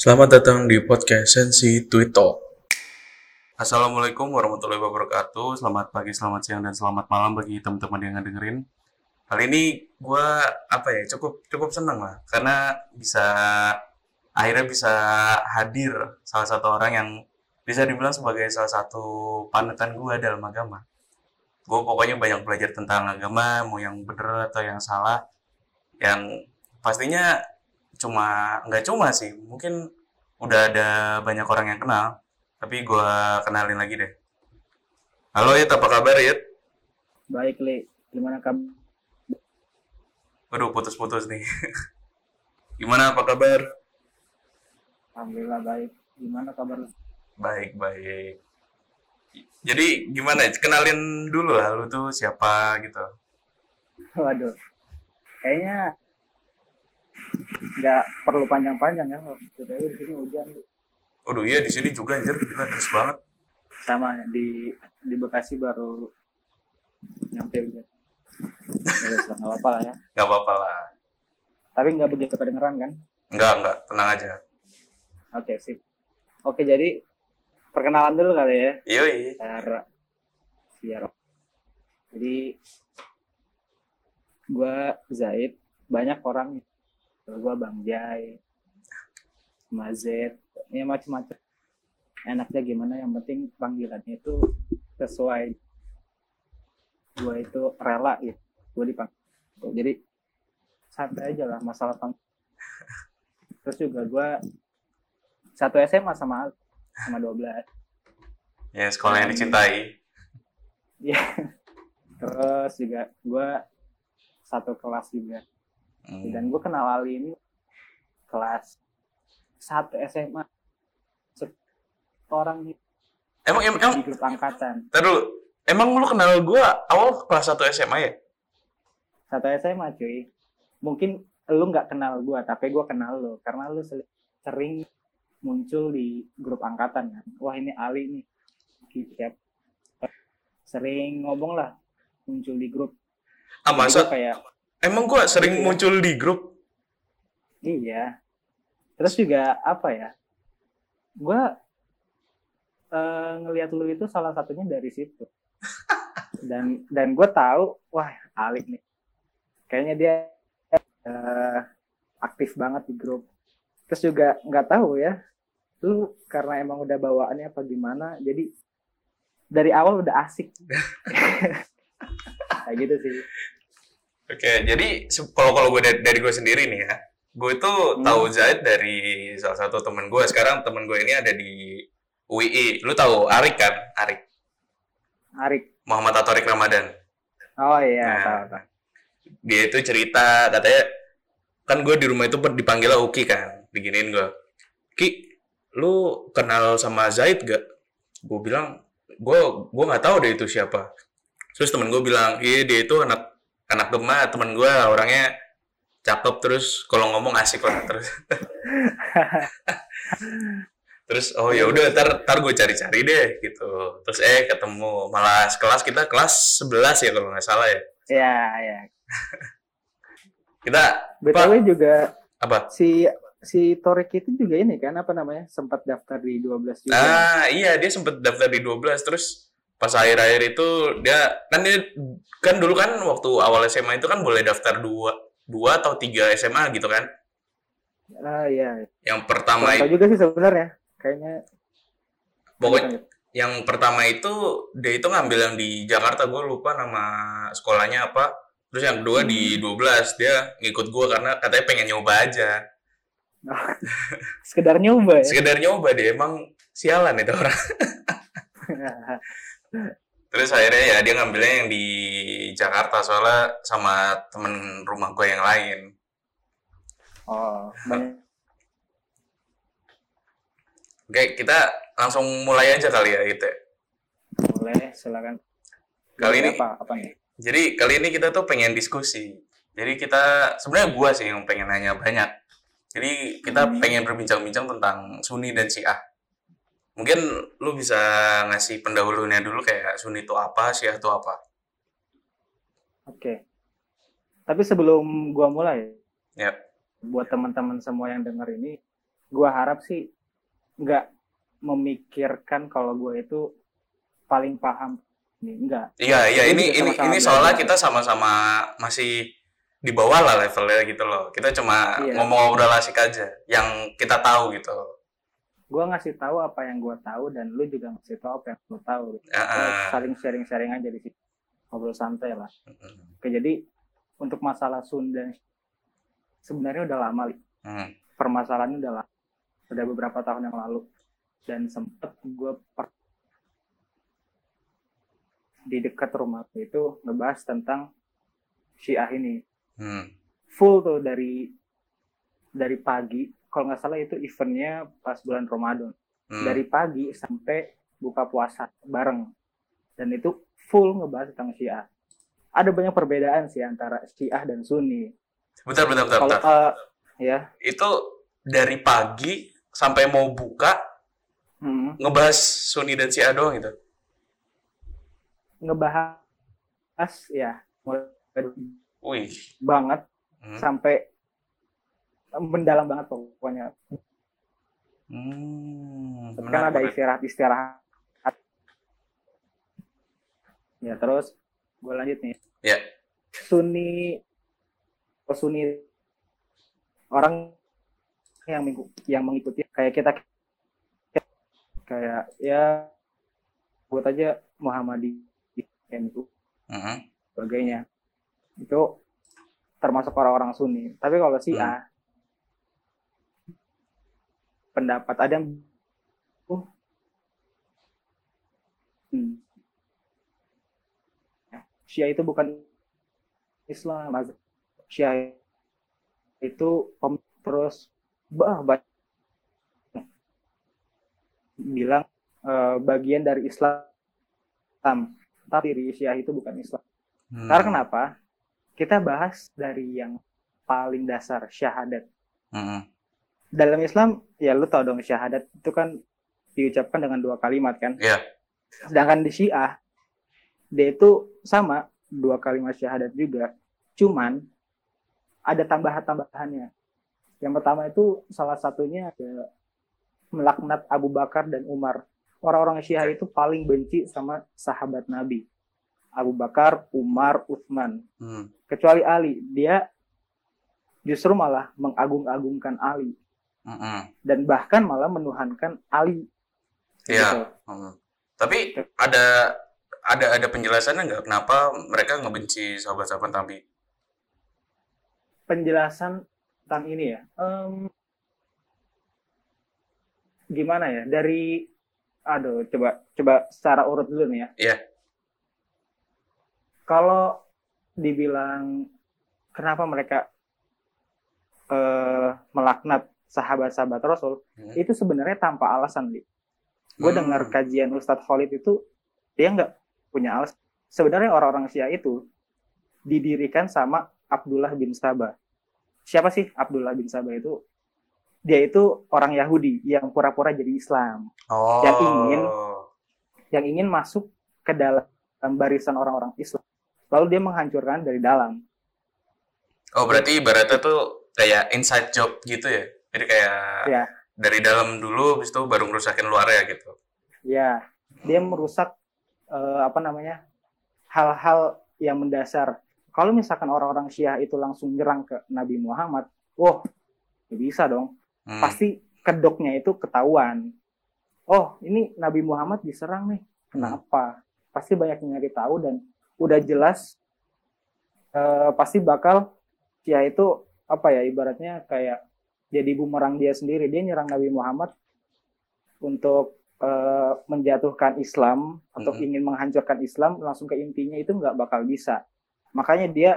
Selamat datang di podcast Sensi Twitter. Assalamualaikum warahmatullahi wabarakatuh. Selamat pagi, selamat siang, dan selamat malam bagi teman-teman yang dengerin. Kali ini gue apa ya cukup cukup seneng lah karena bisa akhirnya bisa hadir salah satu orang yang bisa dibilang sebagai salah satu panutan gue dalam agama. Gue pokoknya banyak belajar tentang agama, mau yang bener atau yang salah. Yang pastinya cuma nggak cuma sih. Mungkin udah ada banyak orang yang kenal tapi gue kenalin lagi deh. Halo Yit apa kabar Yit Baik, Li. Gimana kabar? waduh putus-putus nih. Gimana apa kabar? Alhamdulillah baik. Gimana kabar baik baik. Jadi gimana? Kenalin dulu lah lu tuh siapa gitu. Waduh. Kayaknya nggak perlu panjang-panjang ya. Kita di sini hujan Li. waduh iya di sini juga anjir gila deras banget sama di di Bekasi baru nyampe hujan. Nggak apa-apa lah ya. nggak apa-apa lah Tapi nggak begitu kedengeran kan? nggak nggak tenang aja Oke, sip. Oke, jadi perkenalan dulu kali ya. yoi biar biar jadi gua Zaid banyak orang gua Bang Jai Mazet ya macam-macam enaknya gimana? Yang penting panggilannya itu sesuai. Gua itu rela gitu gua dipanggil. Jadi santai aja lah masalah pang terus juga gua satu SMA sama sama 12 ya sekolah yang dicintai. Iya. Terus juga gue satu kelas juga. Hmm. Dan gue kenal Ali ini kelas satu SMA. Orang emang em- emang di grup angkatan. Dulu, emang lu kenal gua awal kelas 1 SMA ya? Satu SMA cuy. Mungkin lu nggak kenal gue, tapi gue kenal lu. Karena lu sering muncul di grup angkatan kan. Wah ini Ali nih. Siap. Sering ngomong lah. Muncul di grup. Ah masa? kayak Emang gua sering Iya. muncul di grup? Iya. Terus juga apa ya? Gua eh, ngelihat lu itu salah satunya dari situ. Dan dan gue tahu, wah Alik nih. Kayaknya dia eh, aktif banget di grup. Terus juga nggak tahu ya, lu karena emang udah bawaannya apa gimana, jadi dari awal udah asik. Kayak gitu sih. Oke, jadi kalau kalau gue dari, dari gue sendiri nih ya, gue itu Hmm. tahu Zaid dari salah satu temen gue. Sekarang temen gue ini ada di UII. Lu tahu Arik kan? Arik. Arik. Muhammad Atorik Ramadan. Oh iya, Nah. tahu tahu. Dia itu cerita, katanya, kan gue di rumah itu dipanggil Uki kan. Diginiin gue. Ki, lu kenal sama Zaid gak? Gue bilang, gue gue nggak tahu deh itu siapa. Terus temen gue bilang, iya dia itu anak anak gema, temen gue orangnya cakep terus kalau ngomong asik lah terus. terus oh ya udah ntar ntar gue cari-cari deh gitu. Terus eh ketemu malah kelas kita kelas 11 ya kalau nggak salah ya. Iya, iya. Kita BTW juga apa? si si Torik itu juga ini kan apa namanya sempat daftar di 12 juga. Ah iya dia sempet daftar di 12 terus pas akhir-akhir itu dia kan dia kan dulu kan waktu awal SMA itu kan boleh daftar dua dua atau tiga SMA gitu kan. Ah iya. Yang pertama Tahu juga sih sebenarnya. Kayaknya pokoknya yang pertama itu dia itu ngambil yang di Jakarta gue lupa nama sekolahnya apa. Terus yang kedua di 12 dia ngikut gue karena katanya pengen nyoba aja. sekedar nyoba ya. Sekedar nyoba dia emang sialan itu orang. Terus akhirnya ya dia ngambilnya yang di Jakarta soalnya sama temen rumah gue yang lain. oh, banyak. Oke, kita langsung mulai aja kali ya gitu. Boleh, silakan. Kali ini- apa apa nih? Jadi kali ini kita tuh pengen diskusi. Jadi kita sebenarnya gue sih yang pengen nanya banyak. Jadi kita Hmm. pengen berbincang-bincang tentang Sunni dan Syiah. Mungkin lu bisa ngasih pendahulunya dulu kayak Sunni itu apa, Syiah itu apa? Oke. Tapi sebelum gua mulai, Ya. buat teman-teman semua yang denger ini, gue harap sih nggak memikirkan kalau gue itu paling paham ini enggak Iya, iya ini ini ini soalnya kita sama-sama masih di bawah lah levelnya gitu loh. Kita cuma Iya. ngomong ngobrol asik aja yang kita tahu gitu. Gue ngasih tahu apa yang gue tahu dan lu juga ngasih tahu apa yang lu tahu Kita ah. saling sharing-sharing aja di situ. Ngobrol santai lah. Oke jadi untuk masalah Sunda sebenarnya udah lama Li. mm, permasalahannya udah lama. Udah beberapa tahun yang lalu. Dan sempet gue per- di dekat rumah itu ngebahas tentang Syiah ini. Mm. full tuh dari dari pagi kalau nggak salah itu eventnya pas bulan Ramadan Mm. dari pagi sampai buka puasa bareng dan itu full ngebahas tentang Syiah ada banyak perbedaan sih antara Syiah dan Sunni Bentar, bentar, bentar, kalau bentar. eh, ya Itu dari pagi sampai mau buka hmm, ngebahas Sunni dan Syiah doang gitu. ngebahas ya mulai Wih. banget Hmm. sampai mendalam banget pokoknya. Hmm, menarik, kan ada istirahat istirahat. Ya terus gue lanjut nih. Ya. Sunni oh, Sunni. Orang yang mengikuti, yang mengikuti kayak kita kayak ya buat aja Muhammadiyah itu. Mhm. sebagainya. Itu termasuk orang-orang Sunni. Tapi kalau Syiah pendapat. Ada yang oh, hmm. Syiah itu bukan Islam Syiah itu terus bah banyak. Bilang eh, bagian dari Islam. Tapi Syiah itu bukan Islam. Hmm. karena kenapa? Kita bahas dari yang paling dasar syahadat. Mhm. Dalam Islam ya lu tau dong syahadat itu kan diucapkan dengan dua kalimat kan? Iya. sedangkan di Syiah dia itu sama dua kalimat syahadat juga. Cuman ada tambahan-tambahannya. Yang pertama itu salah satunya ada melaknat Abu Bakar dan Umar. Orang-orang Syiah itu paling benci sama sahabat Nabi. Abu Bakar, Umar, Utsman. Hmm. kecuali Ali. Dia justru malah mengagung-agungkan Ali Mhm. dan bahkan malah menuhankan Ali. Iya. Gitu. Hmm. Tapi ada ada ada penjelasannya nggak kenapa mereka ngebenci sahabat-sahabat Nabi? Penjelasan tentang ini ya. em, gimana ya? Dari aduh coba coba secara urut dulu nih ya. Iya. Kalau dibilang kenapa mereka eh, melaknat sahabat-sahabat Rasul, Hmm. itu sebenarnya tanpa alasan, Li. Gue Hmm. dengar kajian Ustadz Khalid itu dia nggak punya alasan. Sebenarnya orang-orang Syiah itu didirikan sama Abdullah bin Sabah. Siapa sih Abdullah bin Sabah itu? Dia itu orang Yahudi yang pura-pura jadi Islam, Oh. Yang ingin. yang ingin masuk ke dalam barisan orang-orang Islam. Lalu dia menghancurkan dari dalam. Oh, berarti ibaratnya tuh kayak inside job gitu ya. Jadi kayak Iya. dari dalam dulu habis itu baru ngerusakin luarnya gitu. Ya, dia merusak eh, apa namanya hal-hal yang mendasar. Kalau misalkan orang-orang Syiah itu langsung nyerang ke Nabi Muhammad, wah, ya bisa dong. Hmm. Pasti kedoknya itu ketahuan. Oh, ini Nabi Muhammad diserang nih. Kenapa? Pasti banyak yang nyari tahu dan udah jelas eh, pasti bakal Syiah itu apa ya ibaratnya kayak jadi bumerang dia sendiri. Dia nyerang Nabi Muhammad untuk eh, menjatuhkan Islam atau Mhm. ingin menghancurkan Islam langsung ke intinya itu nggak bakal bisa. Makanya dia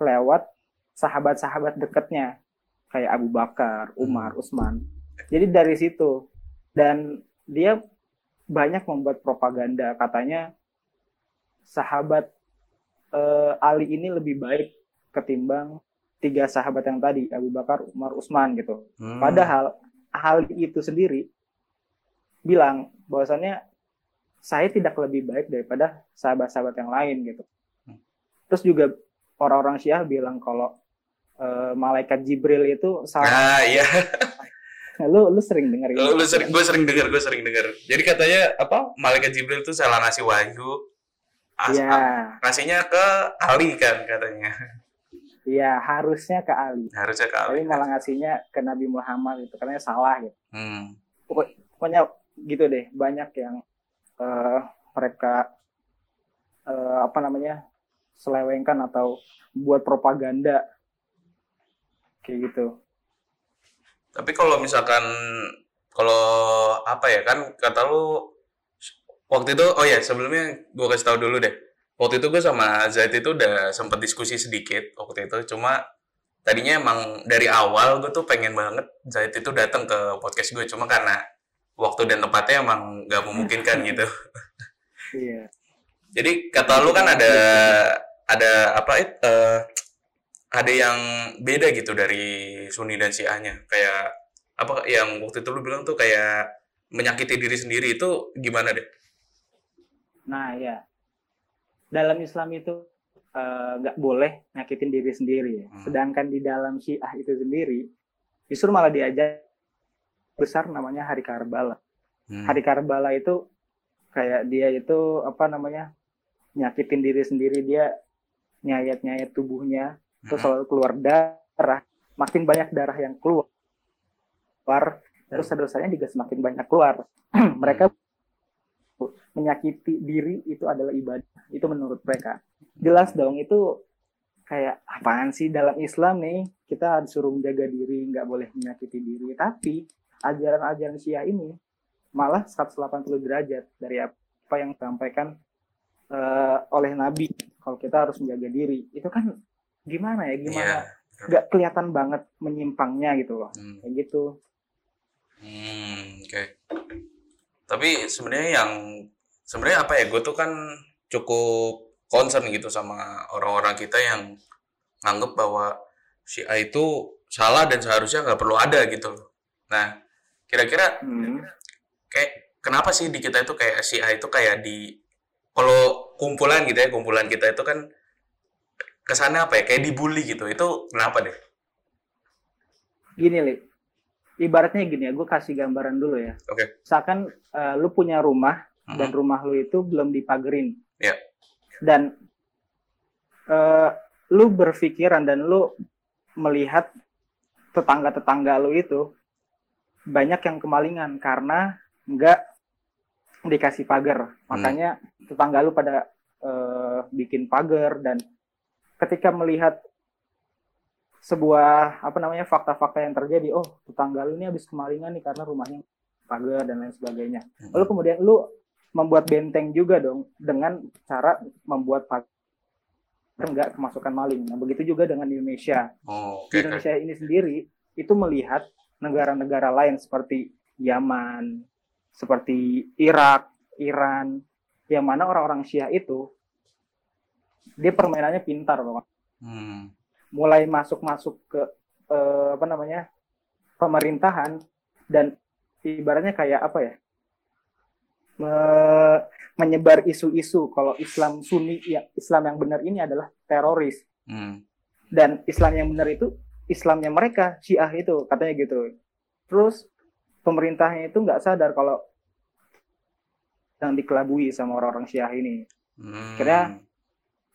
lewat sahabat-sahabat dekatnya kayak Abu Bakar, Umar, Utsman. Jadi dari situ dan dia banyak membuat propaganda katanya sahabat eh, Ali ini lebih baik ketimbang tiga sahabat yang tadi Abu Bakar, Umar, Utsman gitu. Hmm. Padahal hal itu sendiri bilang bahwasannya saya tidak lebih baik daripada sahabat-sahabat yang lain gitu. Hmm. Terus juga orang-orang Syiah bilang kalau uh, malaikat Jibril itu salah. Ah iya. lu lu sering dengar Lu, lu sering gue sering dengar, gue sering dengar. Jadi katanya apa? Malaikat Jibril itu salah ngasih wahyu. As- Iya, Ngasihnya ke Ali kan katanya. Iya harusnya ke Ali. Harusnya ke Ali. Tapi malah ngasihnya ke Nabi Muhammad itu karena salah gitu. Hmm. Pokoknya gitu deh, banyak yang eh, mereka eh, apa namanya selewengkan atau buat propaganda kayak gitu. Tapi kalau misalkan kalau apa ya kan kata lu waktu itu oh ya sebelumnya gue kasih tahu dulu deh. Waktu itu gue sama Zaid itu udah sempet diskusi sedikit waktu itu. Cuma tadinya emang dari awal gue tuh pengen banget Zaid itu datang ke podcast gue. Cuma karena waktu dan tempatnya emang nggak memungkinkan gitu. Iya. Jadi kata lu kan ada ada apa it, eh, ada yang beda gitu dari Sunni dan Syiahnya. Kayak apa yang waktu itu lu bilang tuh kayak menyakiti diri sendiri itu gimana deh? Nah ya, dalam Islam itu eh, nggak boleh nyakitin diri sendiri. ya. Hmm. Sedangkan di dalam Syiah itu sendiri, justru malah diajak besar namanya Hari Karbala. Hmm. Hari Karbala itu kayak dia itu apa namanya nyakitin diri sendiri dia nyayat nyayat tubuhnya terus Hmm. selalu keluar darah makin banyak darah yang keluar terus dosanya juga semakin banyak keluar mereka menyakiti diri itu adalah ibadah. Itu menurut mereka. Jelas dong itu kayak apaan sih dalam Islam nih? Kita disuruh menjaga diri nggak boleh menyakiti diri. Tapi ajaran-ajaran Syiah ini malah 180 derajat dari apa yang disampaikan eh, oleh Nabi. Kalau kita harus menjaga diri. Itu kan gimana ya? Gimana? Nggak kelihatan banget menyimpangnya gitu loh. Hmm. kayak gitu. Hmm, oke. Tapi sebenarnya yang sebenarnya apa ya? Gue tuh kan cukup concern gitu sama orang-orang kita yang nganggep bahwa Syiah itu salah dan seharusnya nggak perlu ada gitu loh. Nah, kira-kira Hmm. kayak kenapa sih di kita itu kayak Syiah itu kayak di kalau kumpulan gitu ya, kumpulan kita itu kan kesannya apa ya? Kayak dibully gitu. Itu kenapa deh? gini li ibaratnya gini ya gue kasih gambaran dulu ya Oke. misalkan eh, lu punya rumah Hmm. dan rumah lu itu belum dipagerin Iya. dan eh, lu berpikiran dan lu melihat tetangga-tetangga lu itu banyak yang kemalingan karena nggak dikasih pagar makanya tetangga lu pada eh, bikin pagar dan ketika melihat sebuah apa namanya fakta-fakta yang terjadi oh tetangga lu ini habis kemalingan nih karena rumahnya pagar dan lain sebagainya Hmm. lalu kemudian lu membuat benteng juga dong dengan cara membuat pagar nggak kemasukan maling nah begitu juga dengan Indonesia Oh, oke. Indonesia ini sendiri itu melihat negara-negara lain seperti Yaman seperti Irak Iran yang mana orang-orang Syiah itu dia permainannya pintar Bapak Hmm. mulai masuk-masuk ke eh, apa namanya pemerintahan dan ibaratnya kayak apa ya me- menyebar isu-isu kalau Islam Sunni ya Islam yang benar ini adalah teroris Hmm. dan Islam yang benar itu Islamnya mereka Syiah itu katanya gitu terus pemerintahnya itu nggak sadar kalau yang dikelabui sama orang-orang Syiah ini Hmm. Kira-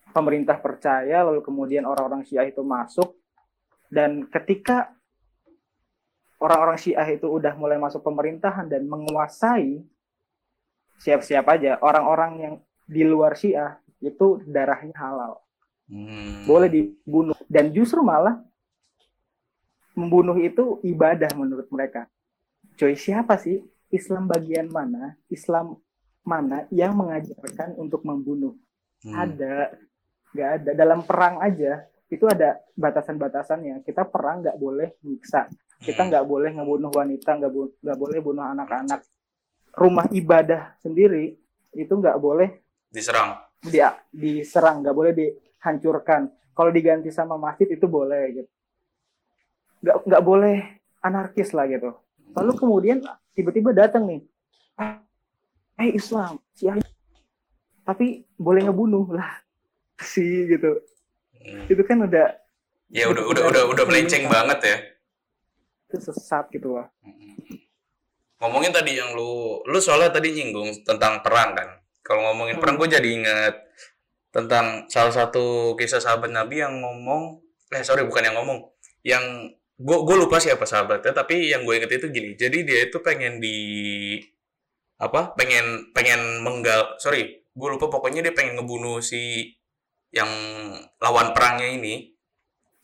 pemerintah percaya lalu kemudian orang-orang Syiah itu masuk dan ketika orang-orang Syiah itu udah mulai masuk pemerintahan dan menguasai siap-siap aja. Orang-orang yang di luar Syiah itu darahnya halal. Hmm. boleh dibunuh. Dan justru malah membunuh itu ibadah menurut mereka. Coy siapa sih Islam bagian mana Islam mana yang mengajarkan untuk membunuh? Hmm. ada. Nggak ada. Dalam perang aja itu ada batasan-batasannya. Kita perang nggak boleh nyiksa. Kita Hmm. nggak boleh ngebunuh wanita nggak bo- boleh bunuh anak-anak rumah ibadah sendiri itu nggak boleh diserang. dia diserang nggak boleh dihancurkan kalau diganti sama masjid itu boleh gitu nggak nggak boleh anarkis lah gitu lalu kemudian tiba-tiba datang nih eh Islam Syiah tapi boleh ngebunuh lah sih gitu Hmm. itu kan udah Ya udah udah udah udah melenceng banget ya. Itu sesat gitu loh. Ngomongin tadi yang lu lu soalnya tadi nyinggung tentang perang kan. Kalau ngomongin perang gue jadi inget tentang salah satu kisah sahabat Nabi yang ngomong eh sorry bukan yang ngomong. Yang gue gue lupa siapa sahabatnya tapi yang gue inget itu gini. Jadi dia itu pengen di apa pengen pengen menggal sorry gue lupa pokoknya dia pengen ngebunuh si yang lawan perangnya ini.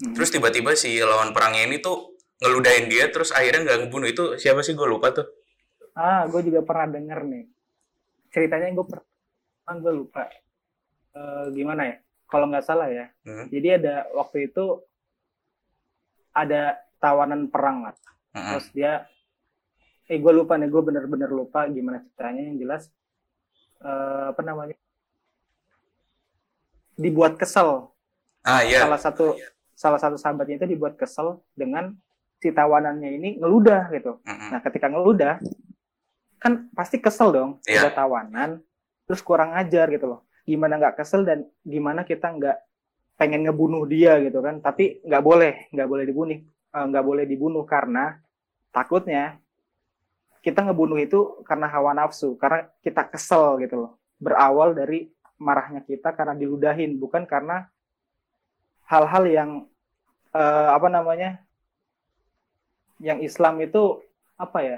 Hmm. terus tiba-tiba si lawan perangnya ini tuh ngeludahin dia terus akhirnya nggak ngebunuh. Itu siapa sih? Gue lupa tuh Ah, gue juga pernah denger nih. Ceritanya gue pernah, gue lupa. Eh, gimana ya? Kalau nggak salah ya. Hmm. Jadi ada waktu itu ada tawanan perang lah. Mm-mm. Terus dia, eh gue lupa nih, gue bener-bener lupa gimana ceritanya. Yang jelas, eh, apa namanya? Dibuat kesel. ah iya Salah satu salah satu sahabatnya itu dibuat kesel dengan si tawanannya ini ngeludah gitu. Mm-mm. Nah, ketika ngeludah, kan pasti kesel dong. Udah tawanan, terus kurang ajar gitu loh. Gimana nggak kesel dan gimana kita nggak pengen ngebunuh dia gitu kan. Tapi nggak boleh, nggak boleh dibunuh. Eh, nggak boleh dibunuh karena takutnya kita ngebunuh itu karena hawa nafsu. Karena kita kesel gitu loh. Berawal dari marahnya kita karena diludahin. Bukan karena hal-hal yang eh, apa namanya yang Islam itu apa ya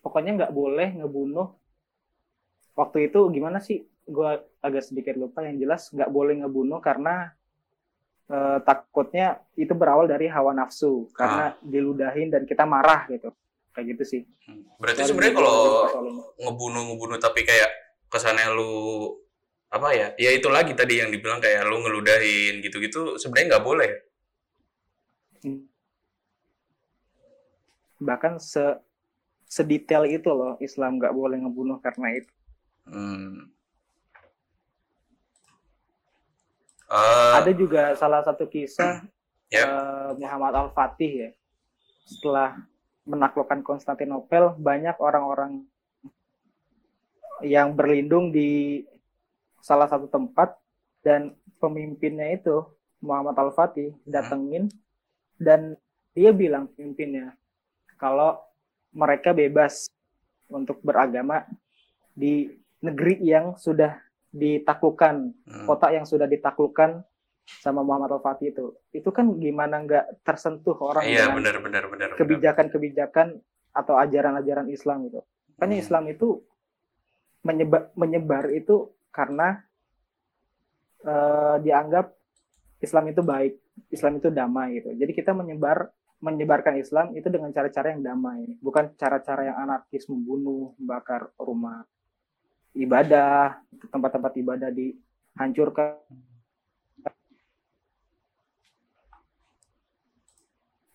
pokoknya nggak boleh ngebunuh. Waktu itu gimana sih? Gue agak sedikit lupa yang jelas nggak boleh ngebunuh karena eh, takutnya itu berawal dari hawa nafsu. Karena diludahin dan kita marah gitu. Kayak gitu sih. Berarti Sorry, sebenarnya kalau ngebunuh ngebunuh tapi kayak kesannya lu apa ya? Ya itu lagi tadi yang dibilang kayak lu ngeludahin gitu-gitu sebenarnya nggak boleh. Bahkan se sedetail itu loh Islam nggak boleh ngebunuh karena itu hmm. Eh, ada juga salah satu kisah Ya. eh, Muhammad Al-Fatih ya. Setelah menaklukkan Konstantinopel, banyak orang-orang yang berlindung di salah satu tempat dan pemimpinnya itu Muhammad Al-Fatih datengin dan dia bilang pemimpinnya kalau mereka bebas untuk beragama di negeri yang sudah ditaklukkan hmm. kota yang sudah ditaklukkan sama Muhammad Al-Fatih itu. Itu kan gimana nggak tersentuh orang iya dengan benar benar benar kebijakan-kebijakan atau ajaran-ajaran Islam itu. Makanya Hmm. Islam itu menyebar menyebar itu karena eh, dianggap Islam itu baik, Islam itu damai gitu. Jadi kita menyebar menyebarkan Islam itu dengan cara-cara yang damai, bukan cara-cara yang anarkis membunuh, membakar rumah ibadah, tempat-tempat ibadah dihancurkan.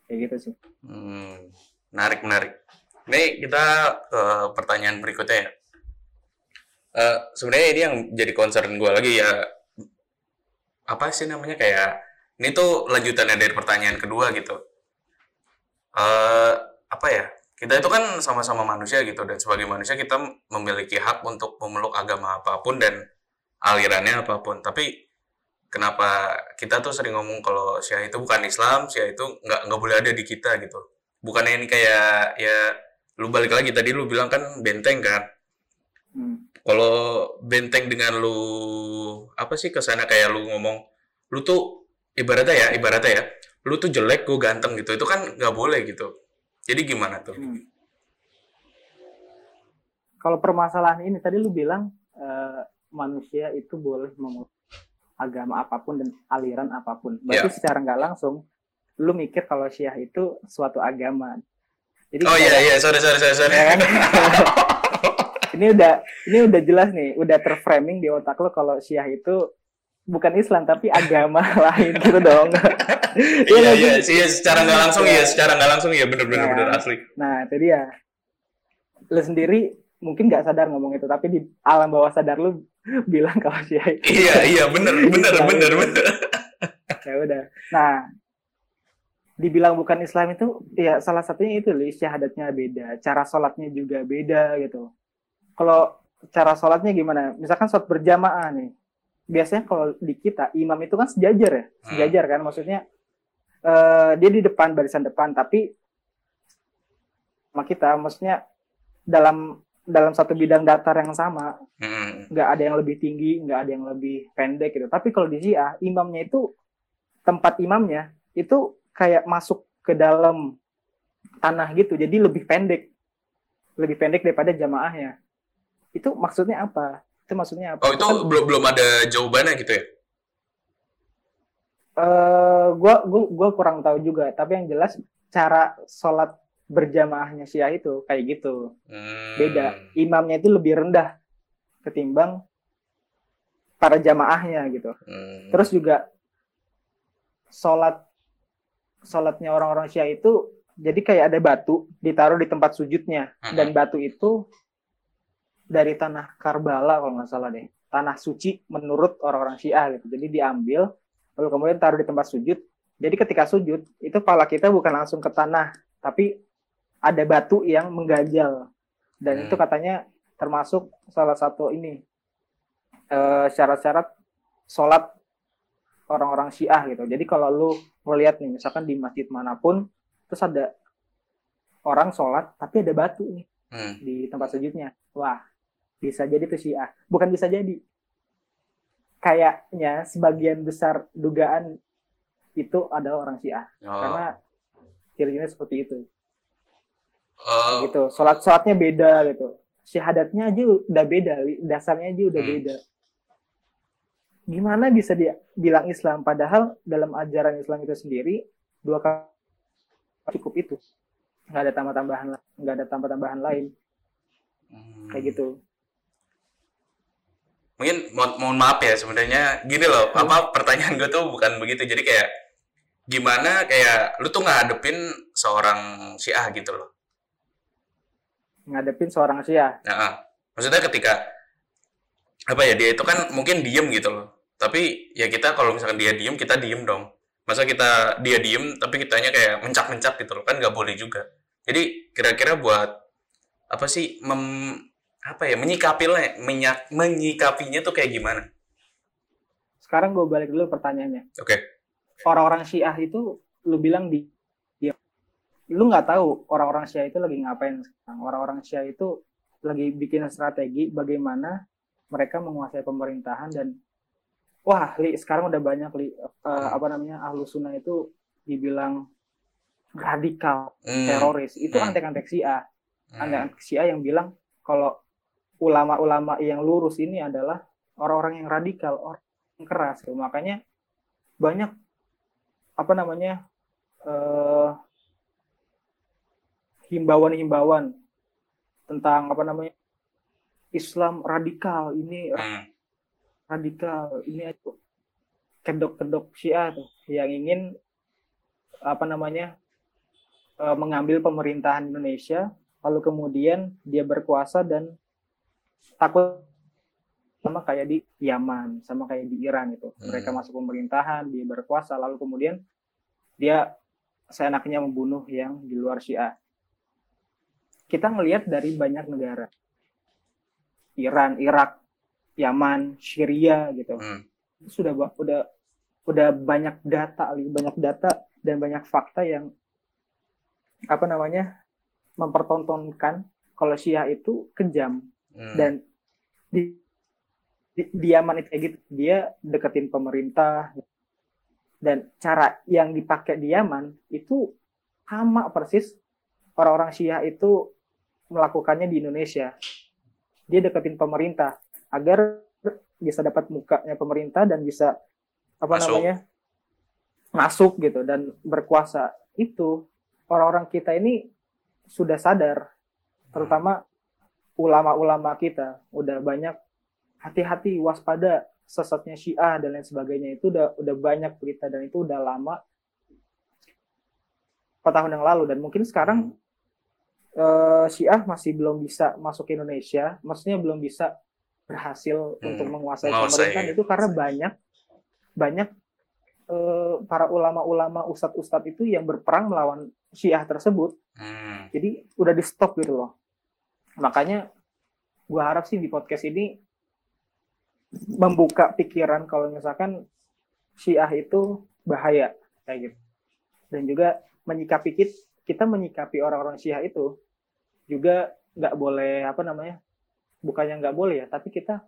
Kayak gitu sih. Hmm, menarik menarik. Ini kita ke pertanyaan berikutnya ya. Eh, sebenarnya ini yang jadi concern gue lagi ya apa sih namanya kayak ini tuh lanjutannya dari pertanyaan kedua gitu. Eh apa ya? Kita itu kan sama-sama manusia gitu dan sebagai manusia kita memiliki hak untuk memeluk agama apa pun dan alirannya apa pun. Tapi kenapa kita tuh sering ngomong kalau Syiah itu bukan Islam, Syiah itu nggak nggak boleh ada di kita gitu. Bukannya ini kayak ya lu balik lagi tadi lu bilang kan benteng kan. Hmm. Kalau benteng dengan lu apa sih ke sana kayak lu ngomong lu tuh ibaratnya ya ibaratnya ya lu tuh jelek gue ganteng gitu itu kan nggak boleh gitu. Jadi gimana tuh? Hmm. Kalau permasalahan ini tadi lu bilang eh, manusia itu boleh memeluk agama apa pun dan aliran apa pun. Berarti secara nggak langsung lu mikir kalau Syiah itu suatu agama. Jadi Oh iya iya sorry sorry sorry sorry. ya kan? ini udah ini udah jelas nih, udah terframing di otak lo kalau Syiah itu bukan Islam tapi agama lain gitu dong. Iya iya sih? iya secara nggak langsung iya secara nggak langsung iya bener bener Ya. bener asli. Nah, itu dia. Lu sendiri mungkin nggak sadar ngomong itu, tapi di alam bawah sadar lu bilang kalau Syiah itu Iya iya bener bener bener bener. ya udah. Nah, dibilang bukan Islam itu ya salah satunya itu loh syahadatnya beda, cara sholatnya juga beda gitu. Kalau cara sholatnya gimana? Misalkan sholat berjamaah nih, biasanya kalau di kita imam itu kan sejajar ya, Hmm. sejajar kan? Maksudnya eh dia di depan barisan depan tapi sama kita maksudnya dalam dalam satu bidang datar yang sama Hmm. nggak ada yang lebih tinggi nggak ada yang lebih pendek gitu. Tapi kalau di Syiah imamnya itu tempat imamnya itu kayak masuk ke dalam tanah gitu jadi lebih pendek. Lebih pendek daripada jamaahnya. Itu maksudnya apa itu maksudnya apa Oh itu Kan, belum belum ada jawabannya gitu ya? eh, gua gua kurang tahu juga tapi yang jelas cara sholat berjamaahnya Syiah itu kayak gitu Hmm. beda imamnya itu lebih rendah ketimbang para jamaahnya gitu Hmm. terus juga sholat sholatnya orang-orang Syiah itu jadi kayak ada batu ditaruh di tempat sujudnya Hmm. dan batu itu dari tanah Karbala kalau nggak salah deh tanah suci menurut orang-orang Syiah gitu jadi diambil lalu kemudian taruh di tempat sujud jadi ketika sujud itu kepala kita bukan langsung ke tanah tapi ada batu yang mengganjal dan Hmm. itu katanya termasuk salah satu ini eh, syarat-syarat sholat orang-orang Syiah gitu. Jadi kalau lu ngeliat nih, misalkan di masjid mana pun, terus ada orang sholat tapi ada batu nih Hmm. di tempat sujudnya, wah bisa jadi itu Syiah. Bukan bisa jadi, kayaknya sebagian besar dugaan itu ada orang Syiah Oh. karena cirinya seperti itu. Oh, gitu sholat sholatnya beda gitu syahadatnya aja udah beda dasarnya aja udah Hmm. beda gimana bisa dia bilang Islam padahal dalam ajaran Islam itu sendiri dua kali cukup itu nggak ada tambah-tambahan la- nggak ada tambah-tambahan lain Hmm. kayak gitu Mungkin mo- mohon maaf ya sebenarnya gini loh, Hmm. apa pertanyaan gue tuh bukan begitu. Jadi kayak gimana kayak lu tuh ngadepin seorang Syiah gitu loh. ngadepin seorang Syiah Nah, maksudnya ketika apa ya dia itu kan mungkin diem gitu loh. Tapi ya kita kalau misalkan dia diem kita diem dong. Masa kita dia diem tapi kitanya kayak mencak-mencak gitu loh kan nggak boleh juga. Jadi kira-kira buat apa sih mem, apa ya menyikapinya menyak, menyikapinya tuh kayak gimana? sekarang gue balik dulu pertanyaannya. Oke. orang-orang Syiah itu lu bilang di dia lu nggak tahu orang-orang Syiah itu lagi ngapain sekarang. Orang-orang Syiah itu lagi bikin strategi bagaimana mereka menguasai pemerintahan dan wah li sekarang udah banyak li eh, apa namanya ahlu sunnah itu dibilang radikal Hmm, teroris. Itu Hmm. antek-antek Syiah. Hmm, antek-antek Syiah yang bilang kalau ulama-ulama yang lurus ini adalah orang-orang yang radikal orang yang keras. Gitu. makanya banyak apa namanya eh, himbauan-himbauan tentang apa namanya Islam radikal. Ini hmm, radikal. Ini itu kedok-kedok Syiah tuh yang ingin apa namanya eh, mengambil pemerintahan Indonesia lalu kemudian dia berkuasa dan takut sama kayak di Yaman sama kayak di Iran itu mereka Hmm. masuk pemerintahan dia berkuasa lalu kemudian dia seenaknya membunuh yang di luar Syiah. Kita ngelihat dari banyak negara. Iran Irak Yaman Syria gitu. Hmm, itu sudah udah udah banyak data banyak data dan banyak fakta yang apa namanya mempertontonkan kalau Syiah itu kejam hmm. dan di, di, di Yaman itu kayak gitu dia deketin pemerintah dan cara yang dipakai di Yaman itu sama persis orang-orang Syiah itu melakukannya di Indonesia dia deketin pemerintah agar bisa dapat mukanya pemerintah dan bisa apa Masuk. namanya masuk gitu dan berkuasa itu orang-orang kita ini sudah sadar terutama ulama-ulama kita udah banyak hati-hati waspada sesatnya Syiah dan lain sebagainya. Itu udah udah banyak berita dan itu udah lama empat tahun yang lalu. Dan mungkin sekarang eh, Syiah masih belum bisa masuk ke Indonesia. Maksudnya belum bisa berhasil Hmm, untuk menguasai pemerintahan itu karena banyak banyak eh, para ulama-ulama ustadz-ustadz itu yang berperang melawan Syiah tersebut. Hmm, jadi udah di stop gitu loh makanya gua harap sih di podcast ini membuka pikiran kalau misalkan Syiah itu bahaya kayak gitu. Dan juga menyikapi kita, kita menyikapi orang-orang Syiah itu juga nggak boleh apa namanya? Bukannya nggak boleh ya, tapi kita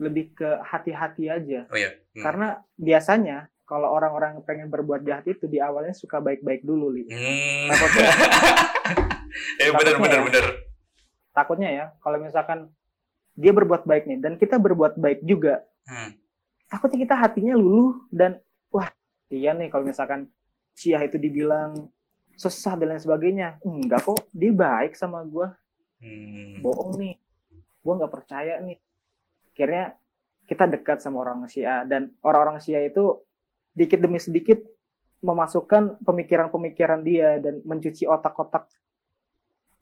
lebih ke hati-hati aja. Oh iya. Hmm. Karena biasanya kalau orang-orang pengen berbuat jahat itu di awalnya suka baik-baik dulu, Li. Hmm. Takutnya, eh ya. bener. Takutnya ya kalau misalkan dia berbuat baik nih dan kita berbuat baik juga, Hmm. takutnya kita hatinya luluh dan wah iya nih kalau misalkan Syiah itu dibilang sesat dan lain sebagainya enggak kok dia baik sama gua Hmm. bohong nih gua nggak percaya nih akhirnya kita dekat sama orang Syiah dan orang-orang Syiah itu dikit demi sedikit memasukkan pemikiran-pemikiran dia dan mencuci otak-otak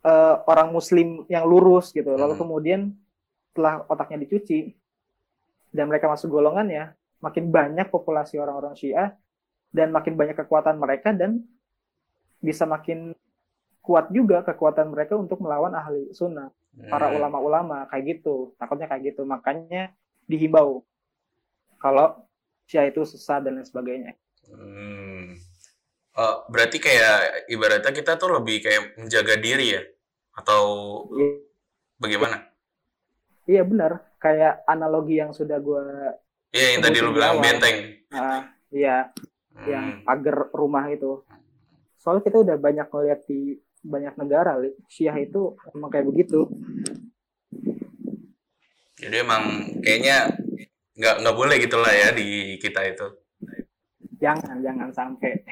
eh, orang Muslim yang lurus gitu lalu Hmm. kemudian setelah otaknya dicuci dan mereka masuk golongannya makin banyak populasi orang-orang Syiah dan makin banyak kekuatan mereka dan bisa makin kuat juga kekuatan mereka untuk melawan ahli sunnah para Hmm. ulama-ulama kayak gitu takutnya kayak gitu makanya dihimbau kalau Syiah itu sesat dan lain sebagainya Hmm. Oh, berarti kayak ibaratnya kita tuh lebih kayak menjaga diri ya? Atau I- bagaimana? iya benar kayak analogi yang sudah gue Iya yang tadi lu bilang awal. benteng. iya Hmm. yang pagar rumah itu soalnya kita udah banyak melihat di banyak negara Li. Syiah itu emang kayak begitu Jadi emang kayaknya nggak nggak boleh gitulah ya di kita itu. jangan jangan sampai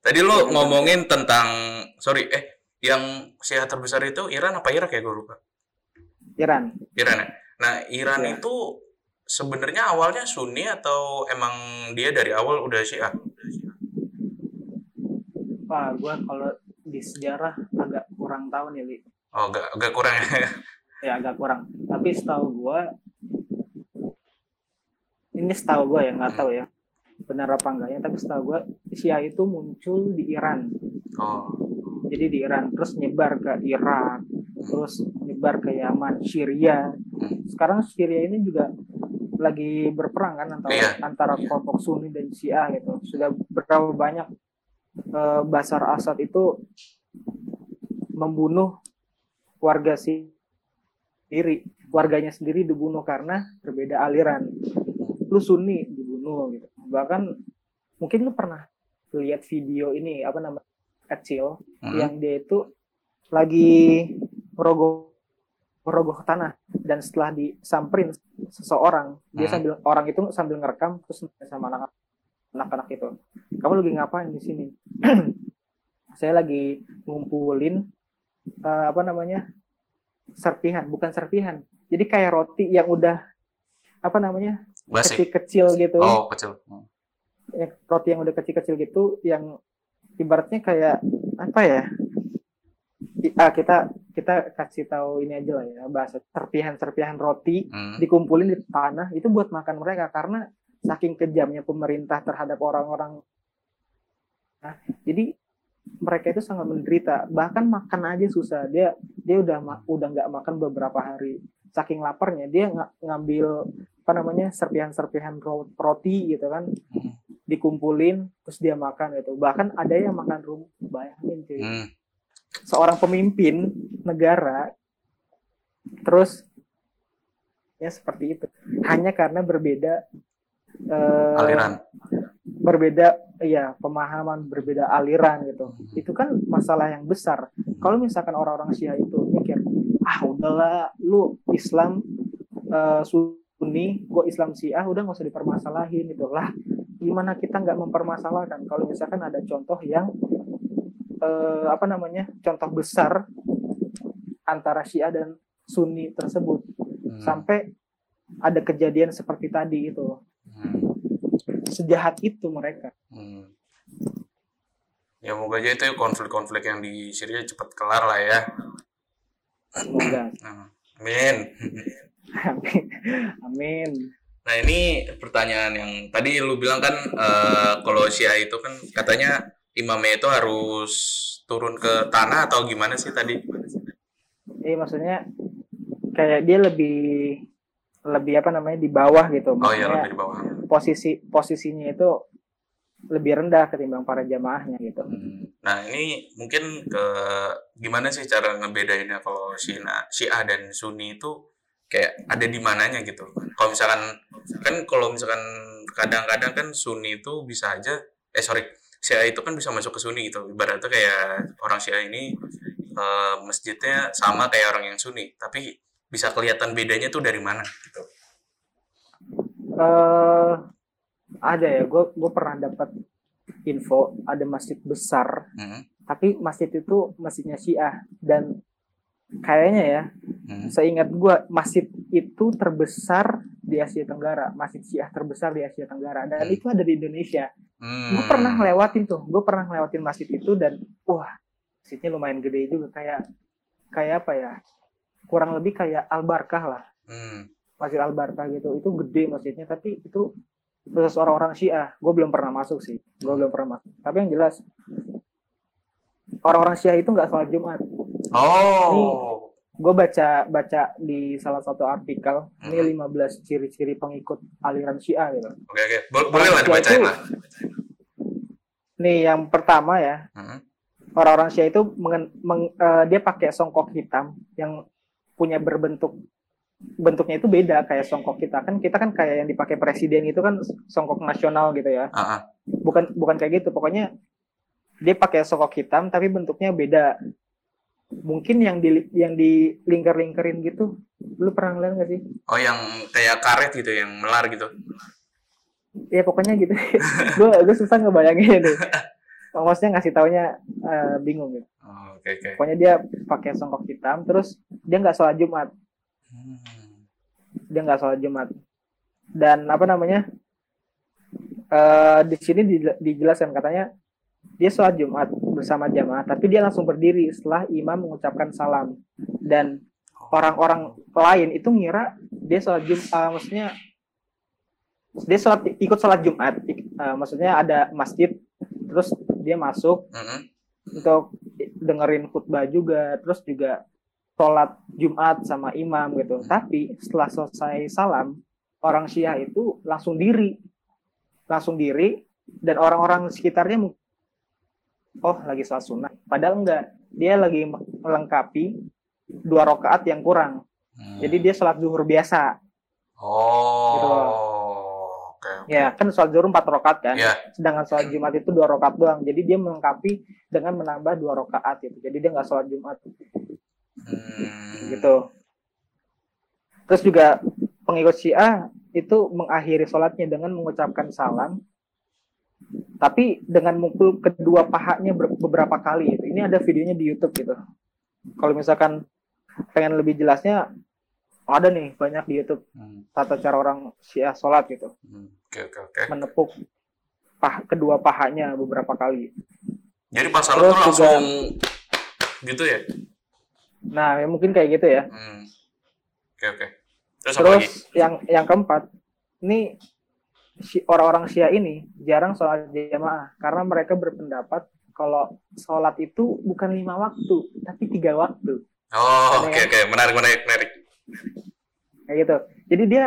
Tadi lu ngomongin tentang sorry eh yang Syiah terbesar itu Iran apa Irak ya gue lupa. Iran Iran ya. Nah Iran Iya. itu sebenarnya awalnya Sunni atau emang dia dari awal udah Syiah? wah gue kalau di sejarah agak kurang tahu nih Li. Oh agak agak kurang ya. ya agak kurang tapi setahu gua ini setahu gua ya nggak tahu ya benar apa enggaknya tapi setahu gua Syiah itu muncul di Iran. Oh. jadi di Iran terus nyebar ke Irak terus nyebar ke Yaman Syria. Sekarang Syria ini juga lagi berperang kan antara Iya. antara kelompok Sunni dan Syiah gitu. Sudah berapa banyak eh, Basar Asad itu membunuh warga sendiri warganya sendiri dibunuh karena berbeda aliran. Lu Sunni dibunuh gitu bahkan mungkin lu pernah lihat video ini apa namanya kecil Hmm. yang dia itu lagi merogoh merogoh tanah dan setelah disamperin seseorang dia Hmm. sambil orang itu sambil ngerekam terus sama anak anak-anak itu kamu lagi ngapain di sini saya lagi ngumpulin eh, apa namanya serpihan bukan serpihan jadi kayak roti yang udah apa namanya Kecil-kecil gitu Oh kecil. Hmm. ya, roti yang udah kecil-kecil gitu yang ibaratnya kayak apa ya? Ah, kita kita kasih tahu ini aja lah ya bahasa serpihan-serpihan roti Hmm. dikumpulin di tanah itu buat makan mereka. Karena saking kejamnya pemerintah terhadap orang-orang nah, jadi mereka itu sangat menderita. Bahkan makan aja susah. Dia dia udah udah nggak makan beberapa hari. Saking laparnya dia nga- ngambil apa namanya serpihan-serpihan ro- roti gitu kan Hmm. dikumpulin terus dia makan gitu bahkan ada yang makan rumput bayangin cuy Hmm. seorang pemimpin negara terus ya seperti itu hanya karena berbeda eh, Aliran. berbeda ya pemahaman berbeda aliran gitu itu kan masalah yang besar kalau misalkan orang-orang Syiah itu mikir ah udahlah lu Islam eh, Sunni gue Islam Syiah udah nggak usah dipermasalahin gitu lah gimana kita nggak mempermasalahkan kalau misalkan ada contoh yang eh, apa namanya contoh besar antara Syiah dan Sunni tersebut Hmm. sampai ada kejadian seperti tadi itu Hmm. sejahat itu mereka Hmm. Ya moga aja itu konflik-konflik yang di Syria cepat kelar lah ya. semoga Nah, Amin. amin amin Nah ini pertanyaan yang tadi lu bilang kan eh, kalau Syiah itu kan katanya imamnya itu harus turun ke tanah atau gimana sih tadi? Iya maksudnya kayak dia lebih lebih apa namanya di bawah gitu. Oh iya Maksudnya lebih di bawah. posisi posisinya itu lebih rendah ketimbang para jamaahnya gitu. Hmm. Nah ini mungkin ke gimana sih cara ngebedainnya kalau Syiah dan Sunni itu kayak ada di mananya gitu. Kalau misalkan kan kalau misalkan kadang-kadang kan Sunni itu bisa aja eh sorry Syiah itu kan bisa masuk ke Sunni gitu. Ibaratnya kayak orang Syiah ini eh, masjidnya sama kayak orang yang Sunni, tapi bisa kelihatan bedanya tuh dari mana gitu. eh ada ya, gue gue pernah dapat info ada masjid besar, Hmm. tapi masjid itu masjidnya Syiah dan kayaknya ya, Hmm. seingat gue masjid itu terbesar di Asia Tenggara, masjid Syiah terbesar di Asia Tenggara dan Hmm. itu ada di Indonesia. Hmm. Gue pernah ngelewatin tuh, gue pernah ngelewatin masjid itu dan wah masjidnya lumayan gede juga kayak kayak apa ya? Kurang lebih kayak Al Barkah lah. Hmm. Masjid Al Barkah gitu. Itu gede masjidnya tapi itu khusus orang-orang Syiah. Gue belum pernah masuk sih. Gue belum pernah masuk. Tapi yang jelas orang-orang Syiah itu nggak sholat Jumat. Oh. Gue baca baca di salah satu artikel Mhm. ini 15 ciri-ciri pengikut aliran Syiah gitu. Oke oke. Bo- Boleh lah dibacain itu- lah. Nih yang pertama ya, Hmm. orang-orang Syiah itu mengen- meng- eh, dia pakai songkok hitam yang punya berbentuk bentuknya itu beda kayak songkok kita kan kita kan kayak yang dipakai presiden itu kan songkok nasional gitu ya ah. bukan bukan kayak gitu pokoknya dia pakai songkok hitam tapi bentuknya beda mungkin yang di yang di lingkar-lingkarin gitu lu pernah ngeliat gak sih Oh yang kayak karet gitu, yang melar gitu. ya pokoknya gitu gue gue susah ngebayangin deh maksudnya ngasih taunya eh, bingung gitu Oh, Oke oke. pokoknya dia pakai songkok hitam terus dia nggak sholat jumat Hmm. dia nggak sholat jumat dan apa namanya eh di sini di- dijelaskan katanya dia sholat jumat bersama jamaah tapi dia langsung berdiri setelah imam mengucapkan salam. Dan orang-orang lain itu ngira dia sholat jumat maksudnya dia sholat ikut sholat jumat. Eh, maksudnya ada masjid terus dia masuk Mm-mm. untuk dengerin khutbah juga terus juga sholat Jumat sama imam gitu. Tapi setelah selesai salam orang Syiah itu langsung diri. Langsung diri dan orang-orang sekitarnya mu- oh lagi sholat sunnah padahal enggak dia lagi melengkapi dua rakaat yang kurang Hmm. jadi dia sholat zuhur biasa Gitu. Oh. Oke oke. ya kan sholat zuhur empat rakaat kan Iya. sedangkan sholat Jumat itu dua rakaat doang jadi dia melengkapi dengan menambah dua rakaat gitu jadi dia nggak sholat Jumat Hmm. gitu. Terus juga pengikut Syiah itu mengakhiri sholatnya dengan mengucapkan salam, tapi dengan mukul kedua pahanya ber- beberapa kali. Itu. Ini ada videonya di YouTube gitu. Kalau misalkan pengen lebih jelasnya, ada nih banyak di YouTube Hmm. tata cara orang Syiah sholat gitu, Hmm. Oke oke oke. menepuk pah kedua pahanya beberapa kali. Jadi pas salat tuh Terus juga- langsung gitu ya? Nah, ya mungkin kayak gitu ya. Hmm. Oke oke. Terus, apa lagi? Terus yang yang keempat, ini orang-orang Syiah ini jarang sholat jamaah karena mereka berpendapat kalau sholat itu bukan lima waktu tapi tiga waktu Oh Ada oke yang- oke menarik menarik menarik. kayak gitu. Jadi dia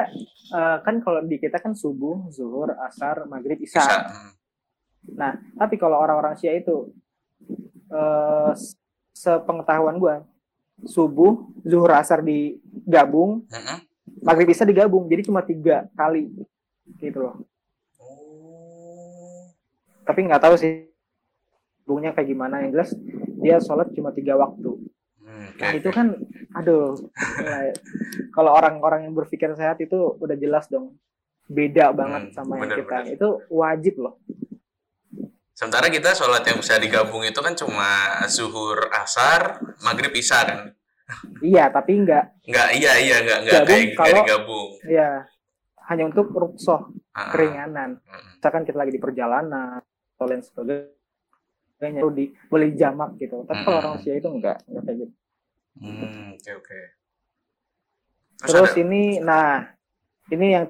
eh, kan kalau di kita kan subuh, zuhur, asar, maghrib, isya. Hmm. Nah, tapi kalau orang-orang Syiah itu s- sepengetahuan gua subuh, zuhur, asar digabung, Mm-mm. maghrib, isya digabung. Jadi cuma tiga kali gitu loh. Oh. tapi nggak tahu sih bungnya kayak gimana yang jelas dia sholat cuma tiga waktu Hmm, oke, nah itu kan aduh kalau orang-orang yang berpikir sehat itu udah jelas dong beda banget Hmm, sama yang bener, kita bener. itu wajib loh Sementara kita sholat yang bisa digabung itu kan cuma zuhur, asar, maghrib, isya kan? iya tapi nggak Nggak, iya iya nggak nggak Gabung kayak kalau- digabung. ya hanya untuk ruksoh Ah, ah. keringanan Mm-mm. misalkan kita lagi di perjalanan atau lain sebagainya itu di boleh jamak gitu tapi kalau Hmm. orang usia itu enggak enggak kayak gitu Hmm, oke oke. Terus ada- ini, nah, ini yang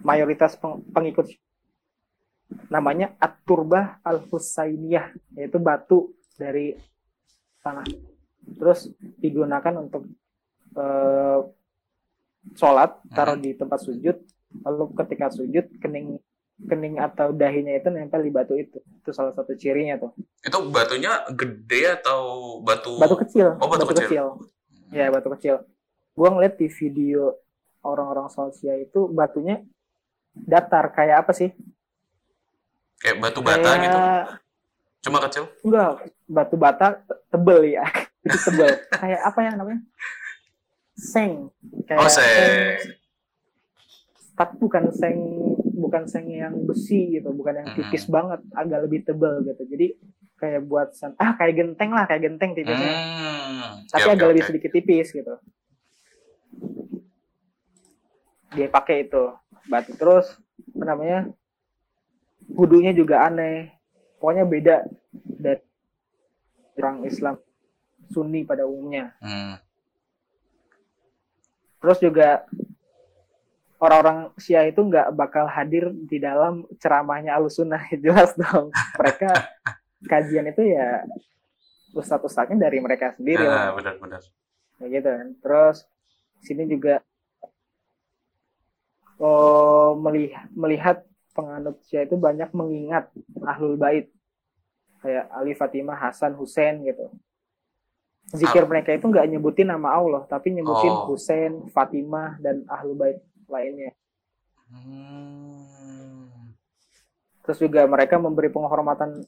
mayoritas peng- pengikut namanya At-Turbah Al-Husainiyah, yaitu batu dari tanah. Terus digunakan untuk eh, sholat taruh di tempat sujud lalu ketika sujud kening kening atau dahinya itu nempel di batu itu. Itu salah satu cirinya tuh. Itu batunya gede atau batu? batu kecil. Oh, batu kecil. ya batu kecil. Gua ngeliat di video orang-orang sosial itu batunya datar. Kayak apa sih? Kayak batu bata kayak gitu. Cuma kecil. enggak. Batu bata te- tebel ya. Itu tebel. Kayak apa ya namanya seng. Kayak Oh, seng. tapi bukan seng bukan seng yang besi gitu bukan yang tipis banget agak lebih tebel gitu. Jadi kayak buat sen- ah kayak genteng lah kayak genteng tipisnya. Hmm. tapi Oke, agak oke, lebih sedikit tipis gitu. Dia pakai itu batu. Terus apa namanya wudhunya juga aneh. Pokoknya beda dari orang Islam Sunni pada umumnya. Hmm. Terus juga orang-orang Syiah itu nggak bakal hadir di dalam ceramahnya Alusunnah jelas dong mereka kajian itu ya ustadz-ustadznya dari mereka sendiri. Ah, benar-benar. Kayak gitu kan. Terus sini juga oh melihat melihat penganut Syiah itu banyak mengingat ahlul bait kayak Ali Fatimah Hasan Husain gitu. Zikir mereka itu nggak nyebutin nama Allah, tapi nyebutin Oh. Husain, Fatimah dan ahlul bait lainnya. Hmm. Terus juga mereka memberi penghormatan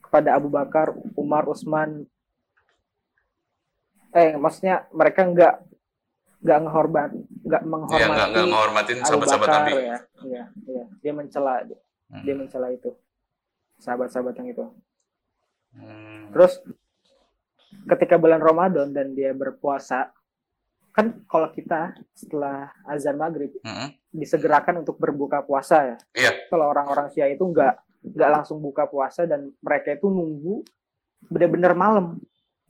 kepada Abu Bakar, Umar, Utsman. Eh, maksudnya mereka nggak nggak ngehormat, nggak Iya, menghormati nggak nggak menghormatin Abu sahabat-sahabat Bakar Nabi. ya. Iya, iya. Dia mencela, Hmm. dia mencela itu. Sahabat-sahabat yang itu. Hmm. Terus ketika bulan Ramadan dan dia berpuasa, kan kalau kita setelah azan maghrib Hmm. disegerakan untuk berbuka puasa ya. Iya. Kalau orang-orang Syiah itu nggak nggak langsung buka puasa dan mereka itu nunggu bener-bener malam,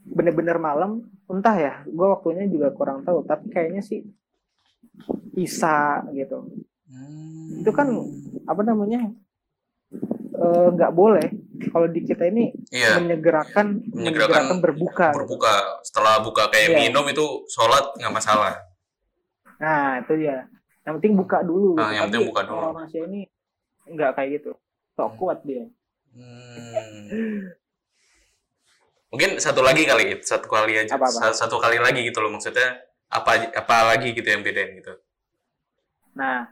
bener-bener malam. Entah ya, gue waktunya juga kurang tahu. Tapi kayaknya sih Isa gitu. Hmm. Itu kan apa namanya eh, nggak boleh. Kalau di kita ini Iya. menyegerakan, Menyegerakan menyegerakan berbuka. berbuka setelah buka kayak Iya. minum itu sholat nggak masalah Nah itu dia. Yang penting buka dulu. Ah, yang penting buka dulu. Orang Asia ini nggak kayak gitu. Sok kuat dia. Hmm. mungkin satu lagi kali It. satu kali aja Apa-apa? Sa- satu kali lagi gitu loh maksudnya apa apa lagi gitu yang bedain gitu Nah,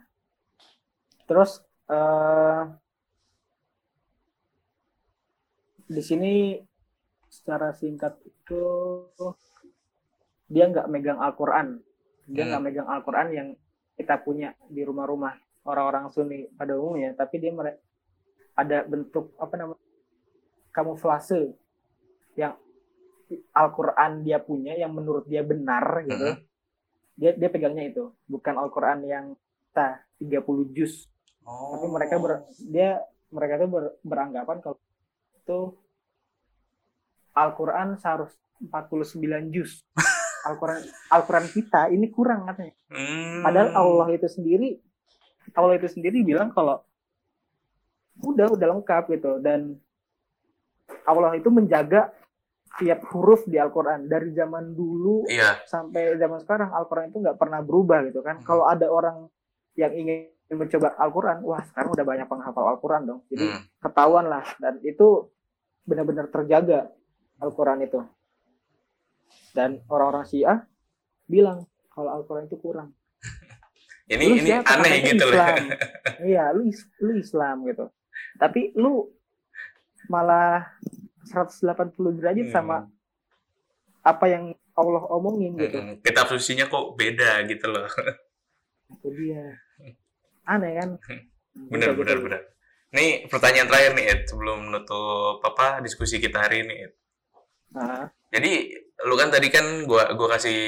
terus eh di sini secara singkat itu dia nggak megang Al-Quran, dia Hmm. nggak megang Al-Quran yang kita punya di rumah-rumah orang-orang Sunni pada umumnya, tapi dia ada bentuk apa namanya kamuflase yang Al-Quran dia punya yang menurut dia benar gitu. Mhm. Dia dia pegangnya itu, bukan Al-Quran yang kita 30 juz. oh Tapi mereka ber, dia mereka tuh ber- beranggapan kalau itu Al-Quran seharus 49 juz. Al-Quran Al-Quran kita ini kurang katanya. Hmm. Padahal Allah itu sendiri Allah itu sendiri bilang kalau udah udah lengkap gitu dan Allah itu menjaga tiap huruf di Al-Quran dari zaman dulu iya sampai zaman sekarang Al-Quran itu nggak pernah berubah gitu kan. Hmm. Kalau ada orang yang ingin mencoba Al-Quran, wah sekarang udah banyak penghafal Al-Quran dong. Jadi Hmm. ketahuan lah dan itu benar-benar terjaga Al-Quran itu. Dan orang-orang Syiah bilang kalau Al-Quran itu kurang. ini Lu ini siapa? aneh gitu loh. Iya, lu lu Islam gitu. Tapi lu malah 180 derajat Hmm. sama apa yang Allah omongin gitu. Hmm, kitab sucinya kok beda gitu loh Itu dia. Aneh kan? bener Gitu, bener gitu. bener nih pertanyaan terakhir nih Ed, sebelum menutup apa diskusi kita hari ini Ed. Jadi lu kan tadi kan gua gua kasih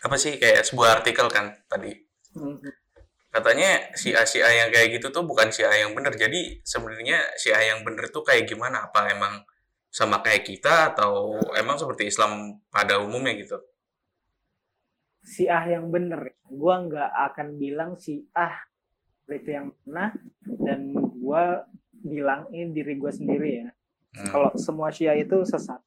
apa sih kayak sebuah artikel kan tadi. hmm. Katanya si A si A yang kayak gitu tuh bukan si A yang bener. Jadi sebenarnya si A yang bener tuh kayak gimana? Apa emang sama kayak kita atau emang seperti Islam pada umumnya gitu? si Ah yang bener. Gua nggak akan bilang si Ah itu yang mana dan gua bilangin diri gua sendiri ya. Hmm. Kalau semua Syiah itu sesat.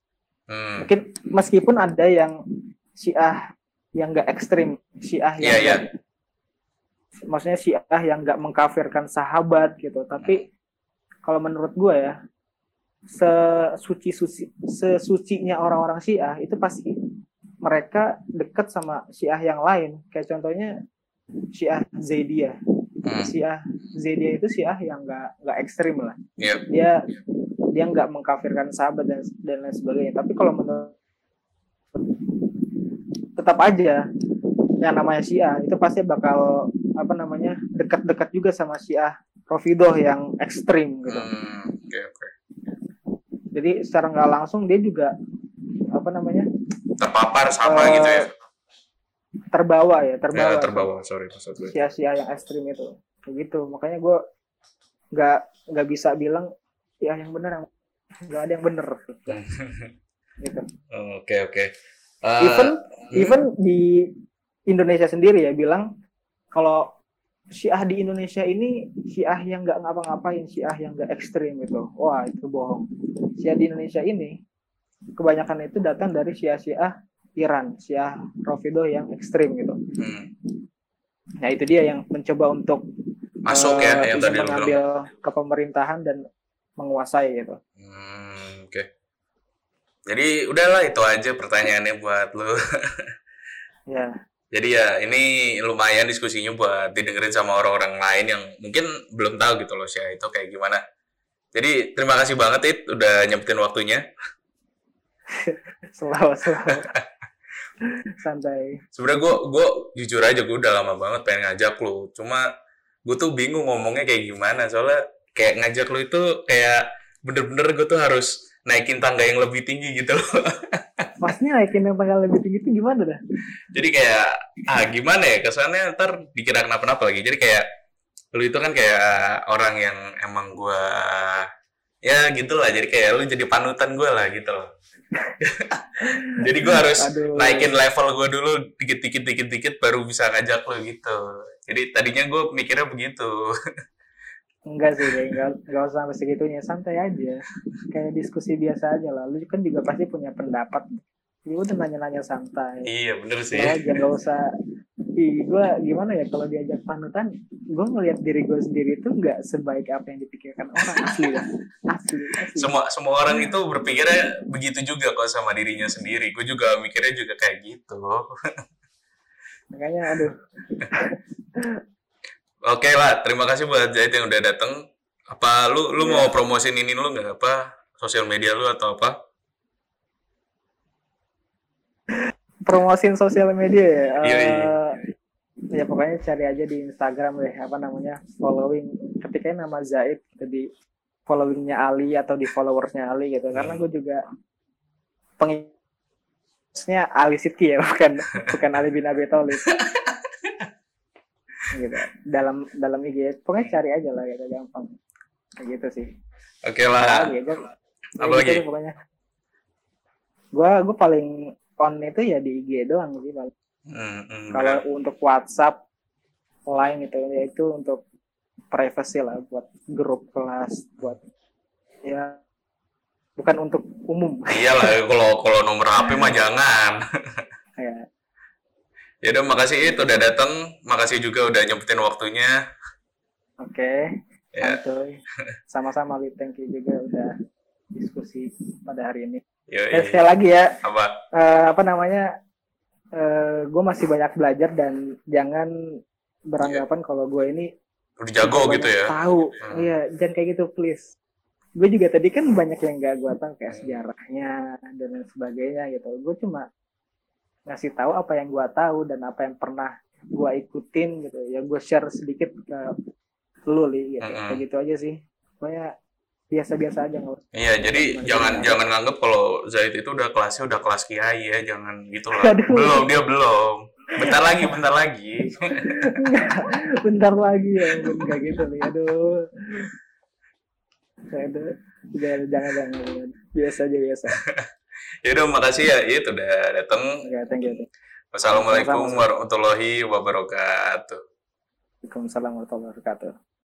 Hmm. Mungkin meskipun ada yang Syiah yang nggak ekstrim syiah yang Iya, iya. maksudnya syiah yang nggak mengkafirkan sahabat gitu tapi kalau menurut gue ya sesuci suci sesucinya orang-orang syiah itu pasti mereka dekat sama syiah yang lain kayak contohnya syiah zaidiyah Hmm, syiah zaidiyah itu syiah yang nggak nggak ekstrim lah Iya. dia dia nggak mengkafirkan sahabat dan dan lain sebagainya tapi kalau menurut tetap aja yang namanya Syiah itu pasti bakal apa namanya dekat-dekat juga sama Syiah Rofidoh yang ekstrim gitu Hmm, Oke, oke. jadi secara nggak langsung dia juga apa namanya Terpapar sama Eh, gitu ya. Terbawa ya terbawa Ya, terbawa, sorry maksud gue. Syiah-Syiah yang ekstrim itu begitu makanya gue nggak nggak bisa bilang ya yang benar yang nggak ada yang benar gitu Oke, oke. Eh, even hmm, even di Indonesia sendiri ya bilang kalau Syiah di Indonesia ini Syiah yang nggak ngapa-ngapain, Syiah yang nggak ekstrim gitu. Wah itu bohong. Syiah di Indonesia ini kebanyakan itu datang dari Syiah-Syiah Iran, Syiah Rafidah yang ekstrim gitu. hmm, Nah itu dia yang mencoba untuk masuk ya eh, yang tadi mengambil kepemerintahan dan menguasai gitu. Hmm, oke. Jadi udahlah itu aja pertanyaannya buat lu. Ya, Jadi ya ini lumayan diskusinya buat didengerin sama orang-orang lain yang mungkin belum tahu gitu loh Syah itu kayak gimana. Jadi terima kasih banget It udah nyempetin waktunya. selalu selalu santai. Sebenarnya gue gue jujur aja gue udah lama banget pengen ngajak lu. Cuma gue tuh bingung ngomongnya kayak gimana soalnya kayak ngajak lu itu kayak bener-bener gue tuh harus naikin tangga yang lebih tinggi gitu loh. Masnya naikin yang tanggal lebih tinggi itu gimana dah? Jadi kayak ah gimana ya kesannya ntar dikira kenapa-napa lagi. Jadi kayak lu itu kan kayak orang yang emang gua ya gitu lah. Jadi kayak lu jadi panutan gue lah gitu loh. jadi gua harus Aduh. naikin level gue dulu dikit-dikit dikit-dikit baru bisa ngajak lu gitu. Jadi tadinya gue mikirnya begitu. Enggak sih, enggak, enggak usah sampai segitunya, santai aja. Kayak diskusi biasa aja lah. Lu kan juga pasti punya pendapat. Ya udah nanya-nanya santai. iya bener sih. Lo aja nggak usah. Ih, gue gimana ya kalau diajak panutan, gue ngelihat diri gue sendiri tuh nggak sebaik apa yang dipikirkan orang asli. Asli, asli. Semua semua orang itu berpikirnya begitu juga kok sama dirinya sendiri. Gue juga mikirnya juga kayak gitu. Makanya aduh, Oke lah, terima kasih buat Zait yang udah dateng. Apa lu lu Iya. mau promosin ini lu nggak apa sosial media lu atau apa? promosin sosial media ya. Iya, Eh, iya. Ya. Pokoknya cari aja di Instagram deh apa namanya following. Ketiknya nama Zaid gitu di followingnya Ali atau di followersnya Ali gitu. Karena gue juga pengikutnya Ali Sidki ya bukan bukan Ali bin Abi Thalib. Gitu dalam dalam IG pokoknya cari aja lah gitu gampang. Kayak gitu sih. Oke lah. lagi aja Apa Ya lagi? gitu pokoknya. Gua gua paling on itu ya di IG doang sih paling Hmm, hmm, kalau untuk WhatsApp lain itu ya itu untuk privacy lah buat grup kelas buat ya bukan untuk umum. Iyalah kalau kalau nomor HP mah jangan. ya Ya udah makasih itu udah dateng, makasih juga udah nyempetin waktunya. oke Ya, santuy. Sama-sama Li thank you juga udah diskusi pada hari ini. Yoi. dan sekali lagi ya. Apa? eh, apa namanya gue masih banyak belajar dan jangan beranggapan kalau gue ini Udah jago gitu ya. tahu Hmm. iya jangan kayak gitu please gue juga tadi kan banyak yang gak gue tahu kayak Hmm. sejarahnya dan lain sebagainya gitu gue cuma ngasih tahu apa yang gue tahu dan apa yang pernah gue ikutin gitu ya gue share sedikit ke lu li gitu Hmm. kayak gitu aja sih pokoknya biasa-biasa aja nggak Iya, jadi Gimana jangan gimana? jangan nganggep kalau Zaid itu udah kelasnya udah kelas kiai ya, jangan gitu lah. Aduh. Belum, dia belum. Bentar lagi, bentar lagi. bentar lagi ya enggak gitu nih aduh aduh jangan jangan jangan biasa aja biasa Ya udah makasih ya, itu udah dateng. oke thank you Wassalamualaikum warahmatullahi wabarakatuh. Waalaikumsalam warahmatullahi wabarakatuh